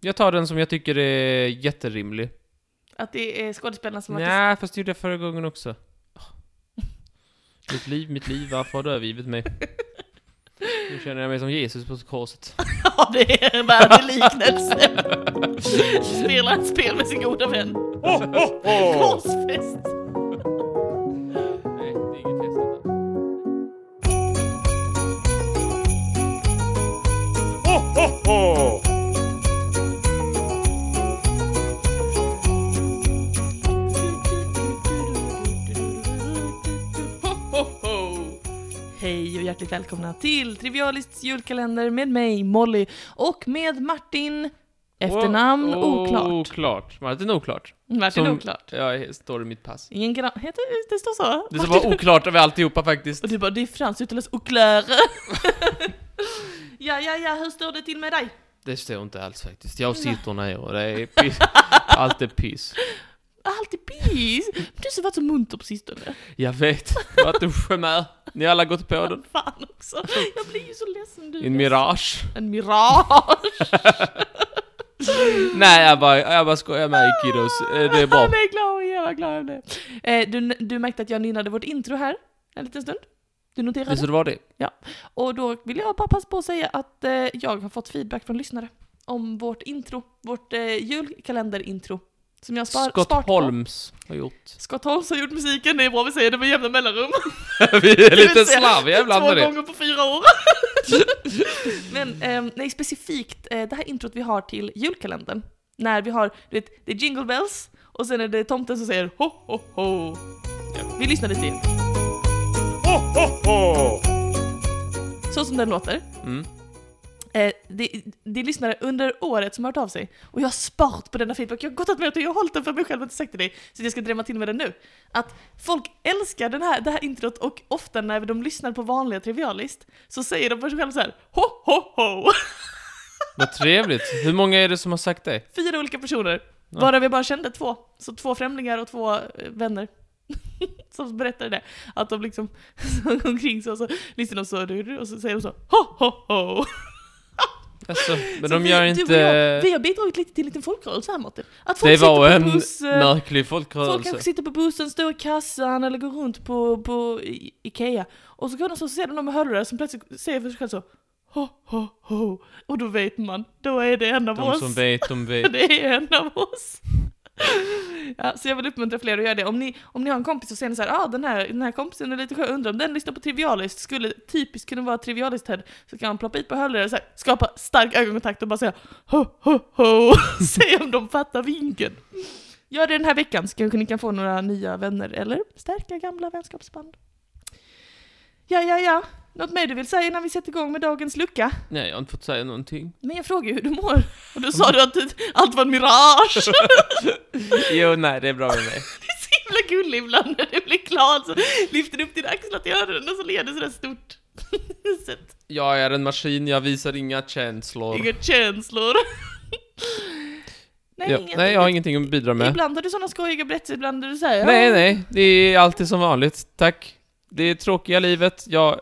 Jag tar den som jag tycker är jätterimlig. Att det är skådespelarna som har Nej, fast det gjorde jag förra gången också. Mitt liv, mitt liv, varför har du övergivit mig? Nu känner jag mig som Jesus på korset. Ja, det är en värdig liknelse. Spelar ett spel med sin goda vän. Korsfäst. Nej, det är inget fest detta. Hej och hjärtligt välkomna till Trivialists julkalender med mig, Molly, och med Martin, efternamn Oh, oklart. Oklart. Martin oklart. Martin Som- oklart. Ja, står i mitt pass. Ingen gran... Heter det, det står så? Det som Martin- var oklart över alltihopa faktiskt. Och du bara, det är franskt uttalas oklare. ja, ja, ja, hur står det till med dig? Det står inte alls faktiskt. Jag sitter ner och det är piss. Allt är piss. Alltid pis. Men du har varit så munter på sistone. Jag vet. Det har varit en chimär. Ni har alla gått på den. Fan också. Jag blir ju så ledsen. Du är En mirage. En mirage. Nej, jag bara, jag bara skojar med er kiddos. Eh, Det är bra. Han är glad, jag var glad över det. Eh, du, du märkte att jag nynnade vårt intro här en liten stund. Du noterade? Visst det var det? Och då vill jag bara passa på att säga att eh, jag har fått feedback från lyssnare om vårt intro, vårt eh, julkalender-intro. Som jag spar, Scott sparat på. Holmes har gjort. Scott Holmes har gjort musiken, det är bra vi säger det med jämna mellanrum. Vi är lite slarviga ibland Två med det. gånger på fyra år. Men eh, nej, specifikt eh, det här introt vi har till julkalendern. När vi har, du vet, det är jingle bells och sen är det tomten som säger ho ho ho. Ja, vi lyssnar lite igen. Så som den låter. Mm. Eh, det, det är lyssnare under året som har hört av sig. Och jag har sparat på denna feedback. Jag har gottat med att jag har hållit den för mig själv och inte sagt till dig. Så jag ska drämma till med den nu. Att folk älskar den här, det här introt och ofta när de lyssnar på vanliga Trivialist så säger de för sig själva så här ho ho ho. Vad trevligt. Hur många är det som har sagt det? Fyra olika personer. Ja. Varav jag bara kände två. Så två främlingar och två eh, vänner. som berättade det. Att de liksom omkring så så lyssnar de så och så säger de så ho ho ho. Alltså, men Så de vi, gör inte... jag, vi har bidragit lite till en liten folkrörelse här Martin. Att folk Det var sitter på en buss, eh, märklig Folk folkrörelse. kanske sitter på bussen, står i kassan eller går runt på, på Ikea. Och så går de så ser de någon med hörlurar som plötsligt säger för sig själv så ho, ho, ho. Och då vet man, då är det en av De oss. som vet, de vet. Det är en av oss. Ja, så jag vill uppmuntra fler att göra det. Om ni, om ni har en kompis och säger så här, ah, den här, den här kompisen är lite skön, undrar om den lyssnar på Trivialist, skulle typiskt kunna vara Trivialist här, så kan man ploppa hit på hörlurar och så här, skapa stark ögonkontakt och bara säga ho, ho, ho, se om de fattar vinken. Gör det den här veckan så kanske ni kan få några nya vänner eller stärka gamla vänskapsband. Ja, ja, ja. Något mer du vill säga innan vi sätter igång med dagens lucka? Nej, jag har inte fått säga någonting. Men jag frågar ju hur du mår. Och då sa du att allt var en mirage. Jo, nej, det är bra med mig. Det är så himla gullig ibland när du blir glad så lyfter du upp dina axlar till öronen och så ler du sådär stort. Jag är en maskin, jag visar inga känslor. Inga känslor. Nej, Ja, nej, jag har ingenting att bidra med. Ibland har du sådana skojiga berättelser, ibland där du säger Nej, nej, det är alltid som vanligt. Tack. Det är tråkiga livet. Jag är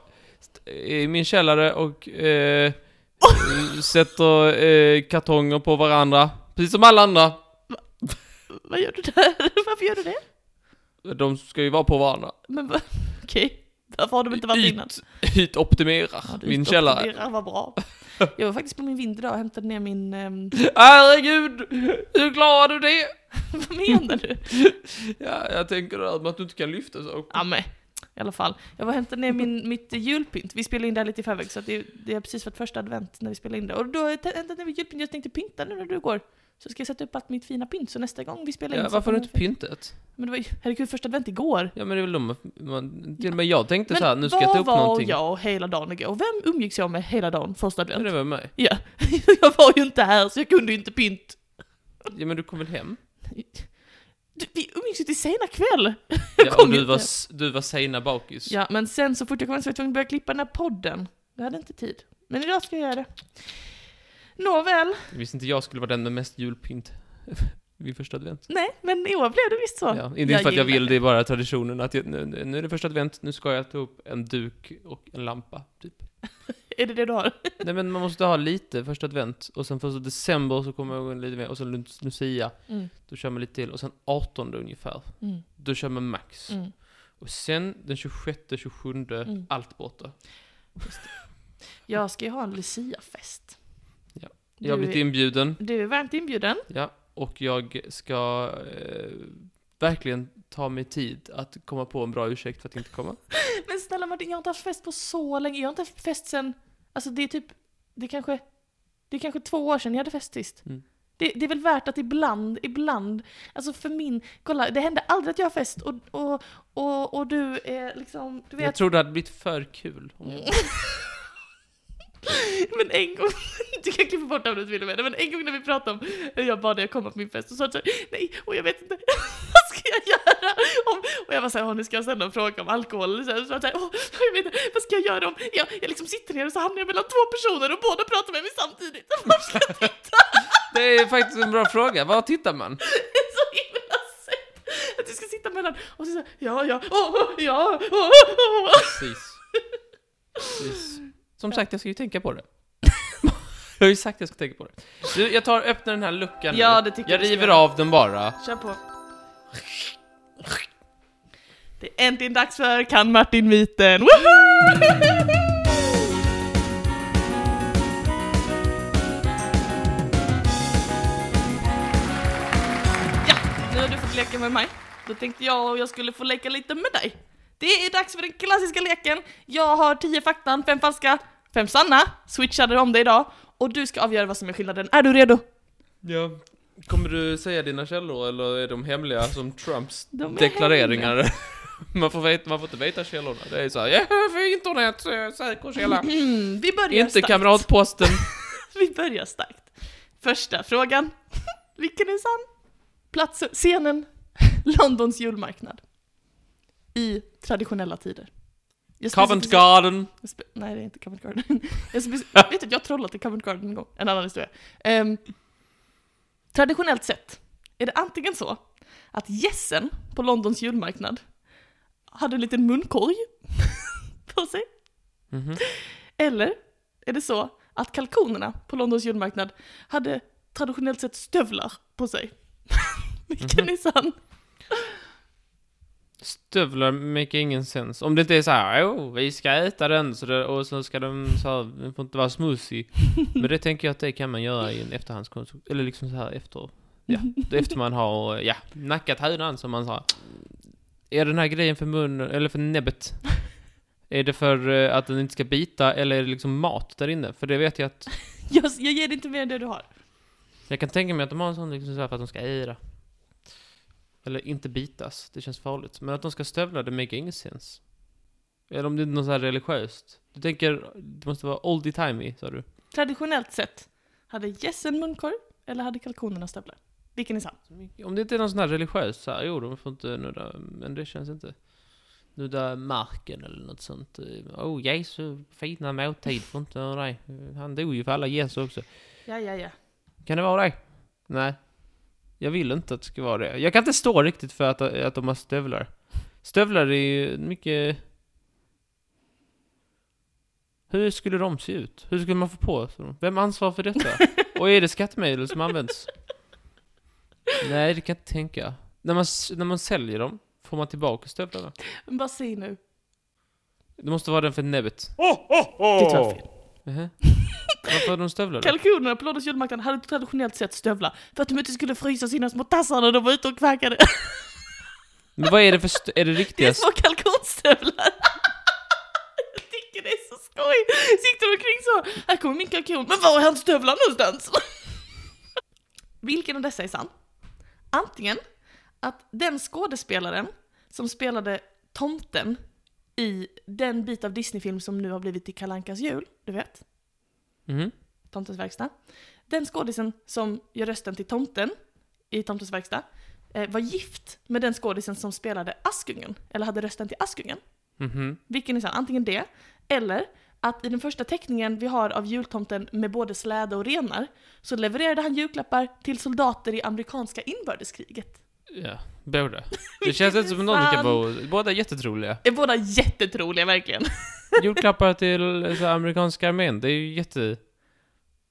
i min källare och eh, sätter eh, kartonger på varandra. Precis som alla andra. Vad gör du där? Varför gör du det? De ska ju vara på varandra. Men va- okej, varför har de inte varit innan? Yt, ytoptimerar Ja, du min källare. optimerar, Vad bra. Jag var faktiskt på min vind idag och hämtade ner min... ehm, Herregud! Hur klarar du det? vad menar du? Ja, jag tänker att man inte kan lyfta så. Ja men, i alla fall. Jag var och hämtade ner min, mitt julpynt. Vi spelade in det här lite i förväg, så det, det har precis varit första advent när vi spelade in det. Och då har jag hämtat ner mitt julpynt, jag tänkte pynta nu när du går. Så ska jag sätta upp allt mitt fina pynt, så nästa gång vi spelar in Ja, varför har du inte pyntat? Men det var ju, herregud, första advent igår. Ja men det är väl de, man, till och med jag tänkte Men så här, nu ska jag ta var upp var någonting. jag hela dagen igår? Vem umgicks jag med hela dagen första Ja, advent? det var mig. Ja, jag var ju inte här så jag kunde ju inte pynt. Ja men du kom väl hem? Du, vi ju till sena kväll. Ja, och du var, du var sena bakis. Ja, men sen så fort jag kom hem så var jag tvungen att börja klippa den här podden. Jag hade inte tid. Men idag ska jag göra det. Nåväl, Jag visste inte jag skulle vara den med mest julpynt vid första advent. nej, men i år blev det visst så. Ja, inte för att jag vill, det är bara traditionen att jag, nu, nu är det första advent, nu ska jag ta upp en duk och en lampa, typ. Är det det du har? Nej men man måste ha lite första advent, och sen första december så kommer jag ihåg lite mer, och sen Lu- Lucia, Mm, då kör man lite till, och sen 18 ungefär, mm, då kör man max. mm. Och sen den 26, 27, Mm. allt borta. Jag ska ju ha en Lucia-fest. Ja. Jag har blivit inbjuden, Du är varmt inbjuden. ja, och jag ska eh, verkligen ta mig tid att komma på en bra ursäkt för att inte komma. Men snälla Martin, jag har inte haft fest på så länge. Jag har inte haft fest sen, alltså det är typ, det är kanske, det är kanske två år sedan jag hade fest sist. Mm. Det, det är väl värt att ibland, ibland, alltså för min, kolla, det hände aldrig att jag har fest och, och, och, och du är liksom, du Jag vet, tror det hade blivit för kul. om jag- men en gång, du kan klippa bort det om du inte vill med det, men en gång när vi pratade om, jag bad dig komma på min fest och sa så här, nej, och jag vet inte, ska jag göra? Om, och jag var såhär, nu ska jag ställa en fråga om alkohol, så så var jag såhär, åh, jag vet vad ska jag göra om, jag, jag liksom sitter ner och så hamnar jag mellan två personer och båda pratar med mig samtidigt, vart ska jag titta? Det är faktiskt en bra fråga, var tittar man? Det är så himla sött! Att du ska sitta mellan, och så säger ja, ja, åh, ja, åh, åh, åh. Precis. Precis. Som sagt, jag ska ju tänka på det. jag har ju sagt att jag ska tänka på det. Du, jag tar öppnar den här luckan nu. Ja, det tycker Jag jag du ska river göra. av den bara. Kör på. Det är äntligen dags för Kan Martin-myten! Ja, nu har du fått leka med mig. Då tänkte jag och jag skulle få leka lite med dig. Det är dags för den klassiska leken. Jag har tio fakta, fem falska, fem sanna. Switchade om det idag. Och du ska avgöra vad som är skillnaden. Är du redo? Ja. Kommer du säga dina källor eller är de hemliga som Trumps De är deklareringar? man, får veta, man får inte veta källorna. Det är såhär, ja, för internet, eh, säker källa. Vi börjar inte starkt. kamratposten. Vi börjar starkt. Första frågan. Vilken är sann? Platsen, scenen, Londons julmarknad. I traditionella tider. Jag Covent Garden. jag spe- Nej, det är inte Covent Garden. Jag speci- vet att jag har trollat i Covent Garden en gång. En annan historia. Ehm, traditionellt sett är det antingen så att gässen på Londons julmarknad hade en liten munkorg på sig. Mhm. Eller är det så att kalkonerna på Londons julmarknad hade traditionellt sett stövlar på sig? Vilken Mhm. är sann? Stövlar make ingen sens. Om det inte är så här, oh, vi ska äta den så det, och så ska de så här, den får inte vara smutsig. Men det tänker jag att det kan man göra i en efterhandskonstruktion. Eller liksom så här efter, ja, efter man har, ja, nackat hönan som man sa. Är den här grejen för munnen, eller för näbbet? Är det för eh, att den inte ska bita, eller är det liksom mat där inne? För det vet jag att, Jag, jag ger dig inte mer än det du har. jag kan tänka mig att de har en sån liksom så här för att de ska äta. Eller inte bitas, det känns farligt. Men att de ska stövla, det make ingen sens. Eller om det är något så här religiöst. Du tänker, det måste vara oldie-timey, sa du? Traditionellt sett, hade gässen munkorg eller hade kalkonerna stövlar? Vilken är sann? Om det inte är någon sån här religiöst så här, jo de får inte nudda, men det känns inte. Nudda marken eller något sånt. Oh, Jesu fina måltid får inte göra det. Han dog ju för alla Jesu också. Ja, ja, ja. Kan det vara det? Nej. Jag vill inte att det ska vara det. Jag kan inte stå riktigt för att, att de har stövlar. Stövlar är ju mycket... Hur skulle de se ut? Hur skulle man få på sig dem? Vem ansvarar för detta? Och är det skattemedel som används? Nej, det kan jag inte tänka. När man, när man säljer dem, får man tillbaka stövlarna? Men bara säg nu. Det måste vara den för näbbet. Det tror jag är fel. Nähä. Varför har de stövlar då? Kalkonerna på Londons julmarknad hade traditionellt sett stövlar för att de inte skulle frysa sina små tassar när de var ute och kvackade. Men vad är det för stö- Är det Det är riktiga små kalkonstövlar. Jag tycker det är så skoj. Sitter omkring så. Här kommer min kalkon. Men var är hans stövlar någonstans? Vilken av dessa är sann? Antingen att den skådespelaren som spelade tomten i den bit av Disneyfilm som nu har blivit till Kalankas jul, du vet? Mhm. Tomtens verkstad. Den skådisen som gör rösten till tomten i Tomtens verkstad eh, var gift med den skådisen som spelade Askungen, eller hade rösten till Askungen. Mhm. Vilken är sann? Antingen det, eller att i den första teckningen vi har av jultomten med både släde och renar så levererade han julklappar till soldater i amerikanska inbördeskriget. Ja, båda. Det känns inte som någon kan bo... Båda är jättetroliga. Är båda jättetroliga verkligen. julklappar till så här, amerikanska armén, det är ju jätte...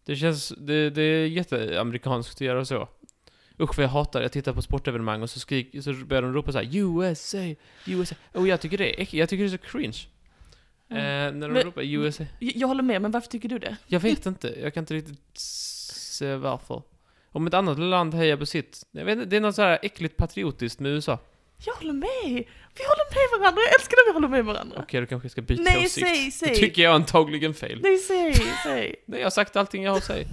Det känns, det, det är jätteamerikanskt att göra så. Usch vad jag hatar, jag tittar på sportevenemang och så skrik, så börjar de ropa så här USA, USA. Och jag tycker det är jag tycker det är så cringe. Mm. Eh, när de Men- ropar USA. Jag jag håller med, men varför tycker du det? Jag vet inte, jag kan inte riktigt se varför. Om ett annat land hejar på sitt. Jag vet inte, det är något så här äckligt patriotiskt med USA. Jag håller med! Vi håller med varandra, jag älskar när vi håller med varandra. Okej, då kanske jag ska byta Nej, åsikt. säg, Det säg! tycker jag är antagligen fel. Nej, säg, säg! Nej, jag har sagt allting jag har att säga.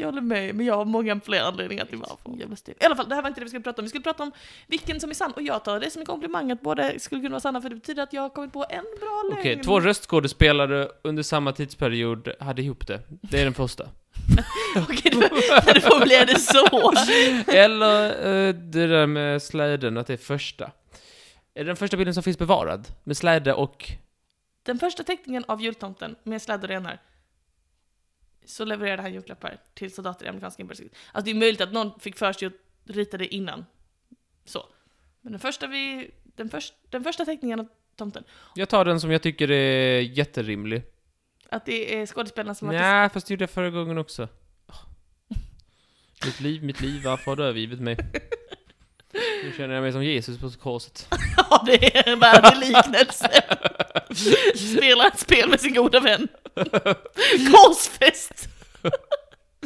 Jag håller med, men jag har många fler anledningar till varför. Jävla stel. I alla fall, det här var inte det vi skulle prata om. Vi skulle prata om vilken som är sann, och jag tar det som en komplimang att båda skulle kunna vara sanna, för det betyder att jag har kommit på en bra lögn. Okej, två röstskådespelare under samma tidsperiod hade ihop det. Det är den första. Okej, det, får bli det så. Eller eh, det där med släden, att det är första. Är det den första bilden som finns bevarad? Med släde och... Den första teckningen av jultomten med sladd och renar så levererade han julklappar till soldater i amerikanska inbördeskriget. Alltså det är möjligt att någon fick för sig att rita det innan. Så. Men den första, vi, den, först, den första teckningen av tomten, Jag tar den som jag tycker är jätterimlig. att det är skådespelarna som har Nej, fast det gjorde jag förra gången också. Mitt liv, mitt liv, varför har du övergivit mig? Nu känner jag mig som Jesus på korset. Ja, det är en värdig liknelse. Spela ett spel med sin goda vän. Korsfest!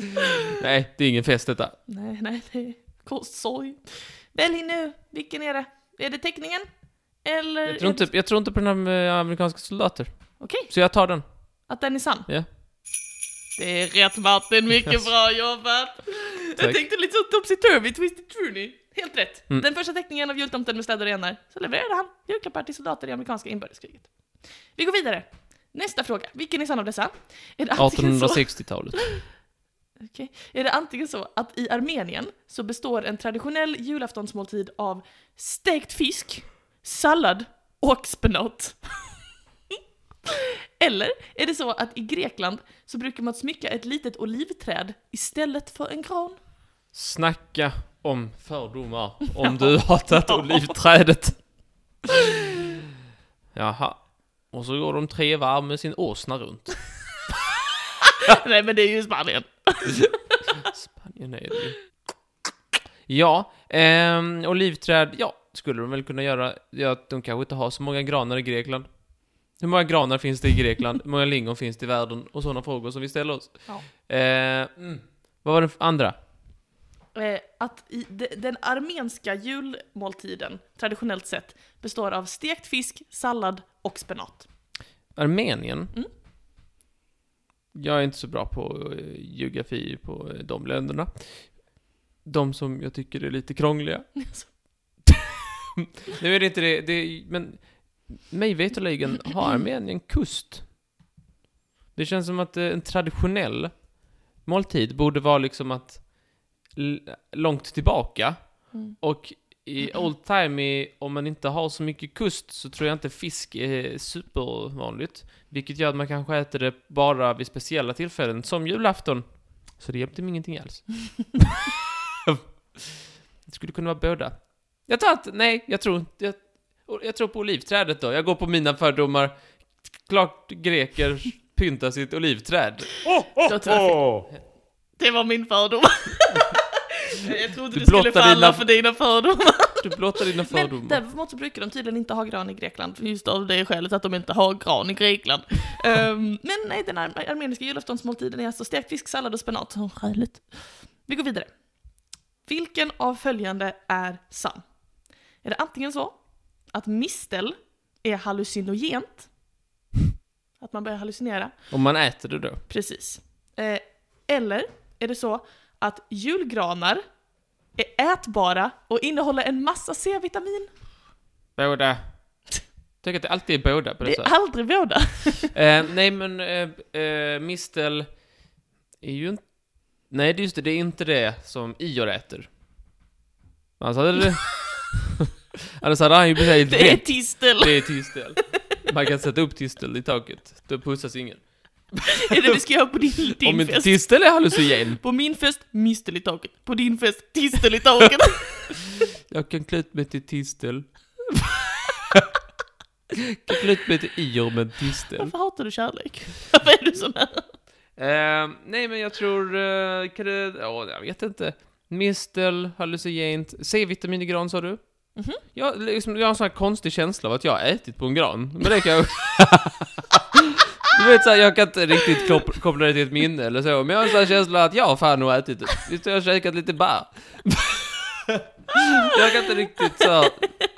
Nej, det är ingen fest detta. Nej, nej, det är korssorg. Välj nu, vilken är det? Är det teckningen? Eller? Jag tror inte, jag tror inte på den här med amerikanska soldater. Okej, Så jag tar den. att den är sann? Ja. Det är rätt Martin, mycket bra jobbat! Jag Tack. tänkte lite så topsy-turvy, twisted turny. Helt rätt. Mm. Den första teckningen av jultomten med slädor och renar, så levererade han julklappar till soldater i amerikanska inbördeskriget. Vi går vidare. Nästa fråga. Vilken är sann av dessa? Är det antingen så, 1860-talet. Okej. är det antingen så att i Armenien så består en traditionell julaftonsmåltid av stekt fisk, sallad och spenat? Eller är det så att i Grekland så brukar man smycka ett litet olivträd istället för en gran? Snacka om fördomar. Om du har tagit olivträdet. Jaha. Och så går de tre varv med sin åsna runt. Nej men det är ju Spanien. Spanien är det ju. Ja, ehm, olivträd, ja, skulle de väl kunna göra. Ja, de kanske inte har så många granar i Grekland. Hur många granar finns det i Grekland? Hur många lingon finns det i världen? Och sådana frågor som vi ställer oss. Ja. Eh, mm. Vad var den andra? Eh, att i de, den armenska julmåltiden traditionellt sett består av stekt fisk, sallad och spenat. Armenien? Mm. Jag är inte så bra på eh, geografi på eh, de länderna. De som jag tycker är lite krångliga. Nu är det inte det, det men mig veterligen har Armenien kust. Det känns som att eh, en traditionell måltid borde vara liksom att långt tillbaka Mm. och i old time, om man inte har så mycket kust, så tror jag inte fisk är supervanligt. Vilket gör att man kanske äter det bara vid speciella tillfällen, som julafton. Så det hjälpte mig ingenting alls. det skulle kunna vara båda. Jag tar att, nej, jag tror inte, jag, jag tror på olivträdet då. Jag går på mina fördomar. Klart greker pyntar sitt olivträd. Då tror jag- Det var min fördom. jag trodde Du du, skulle falla dina- för dina fördomar. Du blottar dina Men fördomar. däremot så brukar de tydligen inte ha gran i Grekland, just av det skälet att de inte har gran i Grekland. Ehm, men nej, den ar- armeniska julaftonsmåltiden är alltså stekt fisk, sallad och spenat. Skäligt. Vi går vidare. Vilken av följande är sann? Är det antingen så att mistel är hallucinogent? Att man börjar hallucinera? Om man äter det då. Precis. Eh, eller är det så att julgranar är ätbara och innehåller en massa C-vitamin? Båda. Tycker att det alltid är båda på Det dessa. är aldrig båda. Eh, nej men, eh, eh, mistel är ju inte... Nej, det just det, det är inte det som Ior äter. Annars hade det... Annars hade han ju blivit Det är tistel. Det är tistel. Man kan sätta upp tistel i taket. Då pussas ingen. Är det vi ska göra på din, Om din inte fest? tistel är hallucinogen. På min fest, mistel i taket. På din fest, tistel i taket. Jag kan klä ut mig till tistel. Koppla ut mig till Ior med en distel. Varför hatar du kärlek? Varför är du sån här? Eh, nej, men jag tror... Uh, kan det... Ja, jag vet inte. Mistel, hallucinogent, C-vitamin i gran sa du? Mhm. Jag, liksom, jag har en sån här konstig känsla av att jag har ätit på en gran. Men det kan jag... Du vet såhär, jag kan inte riktigt koppla, det till ett minne eller så, men jag har en sån här känsla att jag har fan nog ätit det. Visst har jag käkat lite bär? Jag kan inte riktigt så här,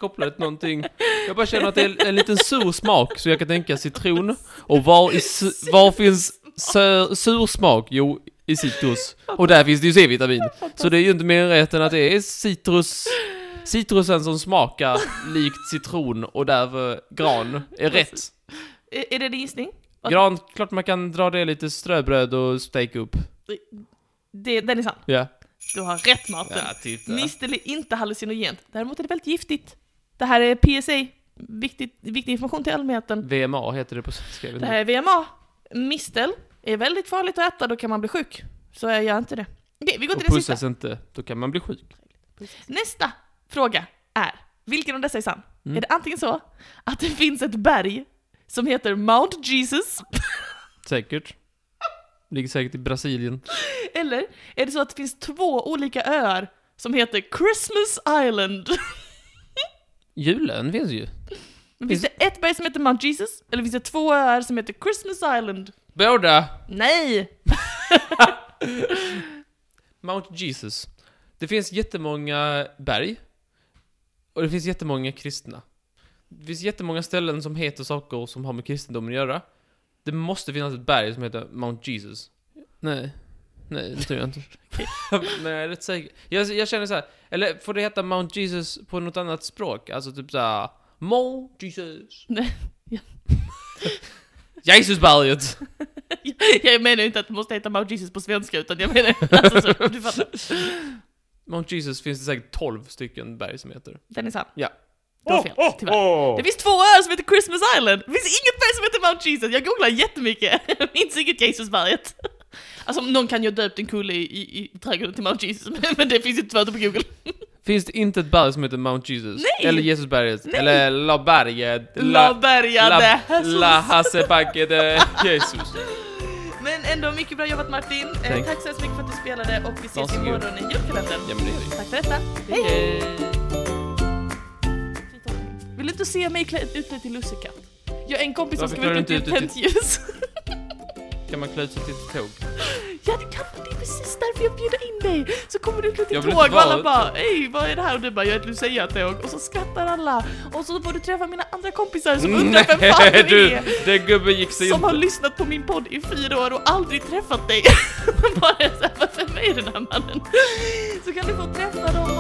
koppla det till någonting. Jag bara känner att det är en liten sur smak, så jag kan tänka citron. Och var, i, su- var finns sur smak? Jo, i citrus. Och där finns det ju C-vitamin. Så det är ju inte mer rätt än att det är citrus, citrusen som smakar likt citron och därför gran är rätt. Är det din gissning? Gran, klart man kan dra det lite ströbröd och steka upp. Det, den är sann. Ja. Du har rätt Martin. Ja, titta. Mistel är inte hallucinogent. Däremot är det väldigt giftigt. Det här är PSA. Viktigt, viktig information till allmänheten. VMA heter det på svenska. Det här är VMA. Mistel är väldigt farligt att äta, då kan man bli sjuk. Så jag gör inte det. Okej, vi går Och till sista. pussas inte, då kan man bli sjuk. Nästa fråga är, vilken av dessa är sann? Mm. Är det antingen så att det finns ett berg som heter Mount Jesus, Säkert. Ligger säkert i Brasilien. eller är det så att det finns två olika öar som heter Christmas Island? Julen finns ju. Men finns det ett berg som heter Mount Jesus, eller finns det två öar som heter Christmas Island? Båda! Nej! Mount Jesus. Det finns jättemånga berg. Och det finns jättemånga kristna. Det finns jättemånga ställen som heter saker som har med kristendomen att göra. Det måste finnas ett berg som heter Mount Jesus. Nej. Nej, det tror jag inte. Men jag är rätt säker. Jag, jag känner så här. eller får det heta Mount Jesus på något annat språk? Alltså typ såhär, Mount Jesus. Nej. Ja. Jesusberget! Jag menar inte att det måste heta Mount Jesus på svenska, utan jag menar alltså så, du fattar. Mount Jesus finns det säkert 12 stycken berg som heter. Den är sann. Ja. Du har fel, tyvärr. Det finns två öar som heter Christmas Island. Det finns inget berg som heter Mount Jesus. Jag googlar jättemycket. Jag minns inget Jesusberget. Alltså någon kan ju ha döpt en kulle i, i, i trädgården till Mount Jesus, men- det finns inte tyvärr på google. Finns det inte ett berg som heter Mount Jesus? Nej! Eller Jesusberget? Nej! Eller La Berget? La bergade La, la Hassebacke de Jesus. Men ändå mycket bra jobbat Martin. Eh, Tack. tack så hemskt mycket för att du spelade och vi ses Varsågod. imorgon i julkalendern. Ja men det Tack för detta. Hej hej! Du inte se mig klä utklädd till lussekatt? Jag är en kompis som Varför ska klär vara du ute i ett ut ljus. Kan man klä ut sig till ett tåg? Ja det kan man, det är precis därför jag bjuder in dig. Så kommer du utklädd till Jag vill tåg och alla bara Hej vad är det här? Och du bara jag är ett Lucia-tåg. Och så skrattar alla. Och så får du träffa mina andra kompisar som undrar vem fan du du! är. Den gubben gick sig Som har inte. lyssnat på min podd i fyra år och aldrig träffat dig. Bara såhär, vem är den här mannen? Så kan du få träffa dem